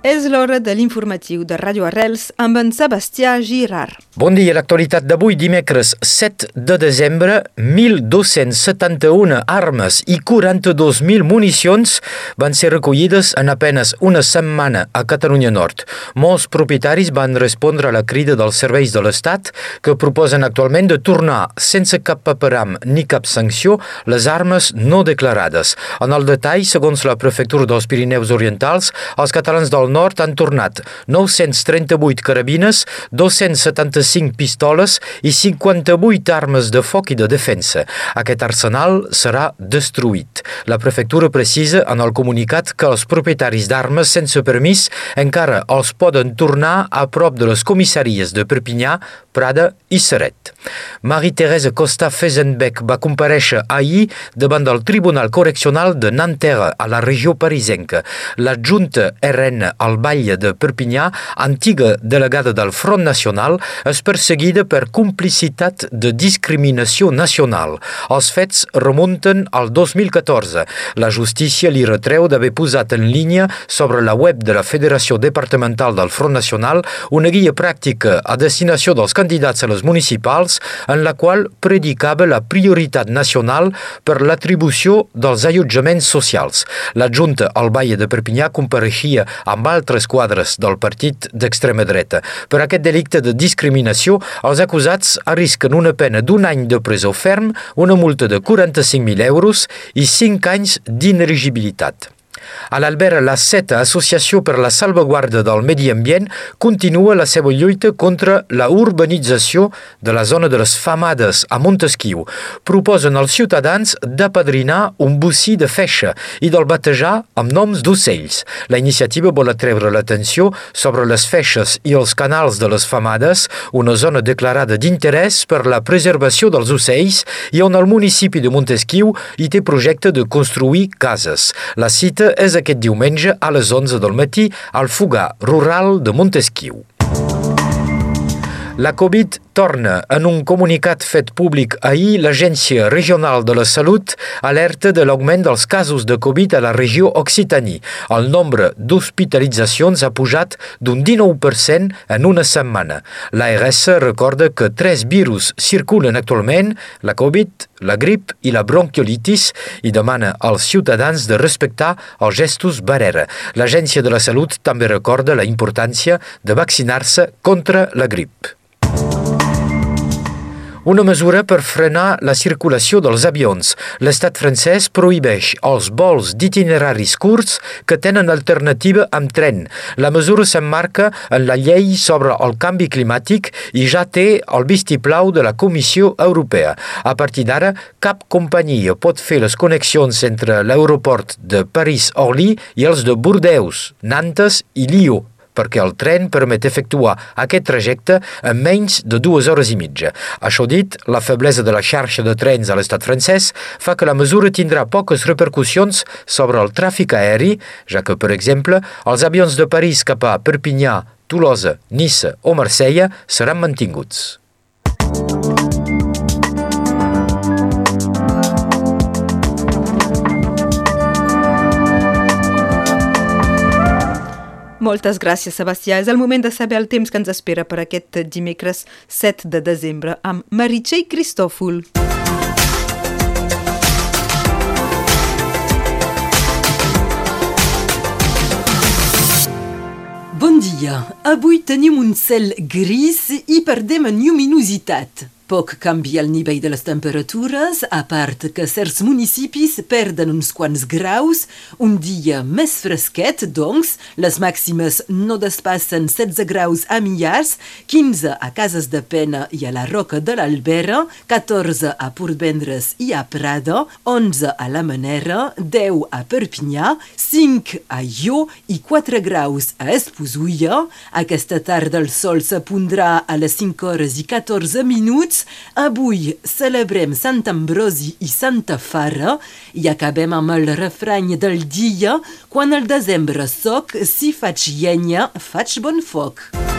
És l'hora de l'informatiu de Ràdio Arrels amb en Sebastià Girard. Bon dia. L'actualitat d'avui, dimecres 7 de desembre, 1.271 armes i 42.000 municions van ser recollides en apenes una setmana a Catalunya Nord. Molts propietaris van respondre a la crida dels serveis de l'Estat que proposen actualment de tornar sense cap paperam ni cap sanció les armes no declarades. En el detall, segons la prefectura dels Pirineus Orientals, els catalans del nord han tornat 938 carabines, 275 pistoles i 58 armes de foc i de defensa. Aquest arsenal serà destruït. La prefectura precisa en el comunicat que els propietaris d'armes sense permís encara els poden tornar a prop de les comissaries de Perpinyà, Prada i Seret. Marie-Thérèse Costa Fesenbeck va compareixer ahir davant del Tribunal Correccional de Nanterre, a la regió parisenca. La Junta RN al Batlle de Perpinyà, antiga delegada del Front Nacional, és perseguida per complicitat de discriminació nacional. Els fets remunten al 2014. La justícia li retreu d'haver posat en línia sobre la web de la Federació Departamental del Front Nacional una guia pràctica a destinació dels candidats a les municipals en la qual predicava la prioritat nacional per l'atribució dels allotjaments socials. La Junta al Batlle de Perpinyà compareixia amb altres quadres del partit d'extrema dreta. Per aquest delicte de discriminació, els acusats arrisquen una pena d'un any de presó ferm, una multa de 45.000 euros i 5 anys d'inelegibilitat. A l'Albert La Seta, Associació per la Salvaguarda del Medi Ambient, continua la seva lluita contra la urbanització de la zona de les Famades a Montesquieu. Proposen als ciutadans d'apadrinar un bocí de feixa i del batejar amb noms d'ocells. La iniciativa vol atreure l'atenció sobre les feixes i els canals de les Famades, una zona declarada d'interès per la preservació dels ocells i on el municipi de Montesquieu hi té projecte de construir cases. La cita és aquest diumenge a les 11 del matí al Fugar Rural de Montesquieu. La Covid torna. En un comunicat fet públic ahir, l'Agència Regional de la Salut alerta de l'augment dels casos de Covid a la regió Occitanie. El nombre d'hospitalitzacions ha pujat d'un 19% en una setmana. L'ARS recorda que tres virus circulen actualment, la Covid, la grip i la bronquiolitis, i demana als ciutadans de respectar els gestos barrera. L'Agència de la Salut també recorda la importància de vaccinar-se contra la grip. Una mesura per frenar la circulació dels avions. L'estat francès prohibeix els vols d'itineraris curts que tenen alternativa amb tren. La mesura s'emmarca en la llei sobre el canvi climàtic i ja té el vistiplau de la Comissió Europea. A partir d'ara, cap companyia pot fer les connexions entre l'aeroport de París-Orly i els de Bordeus, Nantes i Lió perquè el tren permet efectuar aquest trajecte en menys de dues hores i mitja. Això dit, la feblesa de la xarxa de trens a l'estat francès fa que la mesura tindrà poques repercussions sobre el tràfic aeri, ja que, per exemple, els avions de París cap a Perpinyà, Tolosa, Niça o Marsella seran mantinguts. Moltes gràcies, Sebastià. És el moment de saber el temps que ens espera per aquest dimecres 7 de desembre amb Meritxell Cristòfol. Bon dia. Avui tenim un cel gris i perdem en lluminositat. Poc canvia el nivell de les temperatures, a part que certs municipis perden uns quants graus, un dia més fresquet, doncs, les màximes no despassen 16 graus a Millars, 15 a Cases de Pena i a la Roca de l'Albera, 14 a Portvendres i a Prada, 11 a la Manera, 10 a Perpinyà, 5 a Ió i 4 graus a Esposuia. Aquesta tarda el sol s'apondrà a les 5 hores i 14 minuts Avui celebrem Sant Ambrosi i Santa Fara i acabem amb el refrany del dia quan el desembre soc, si faig llenya, faig bon foc.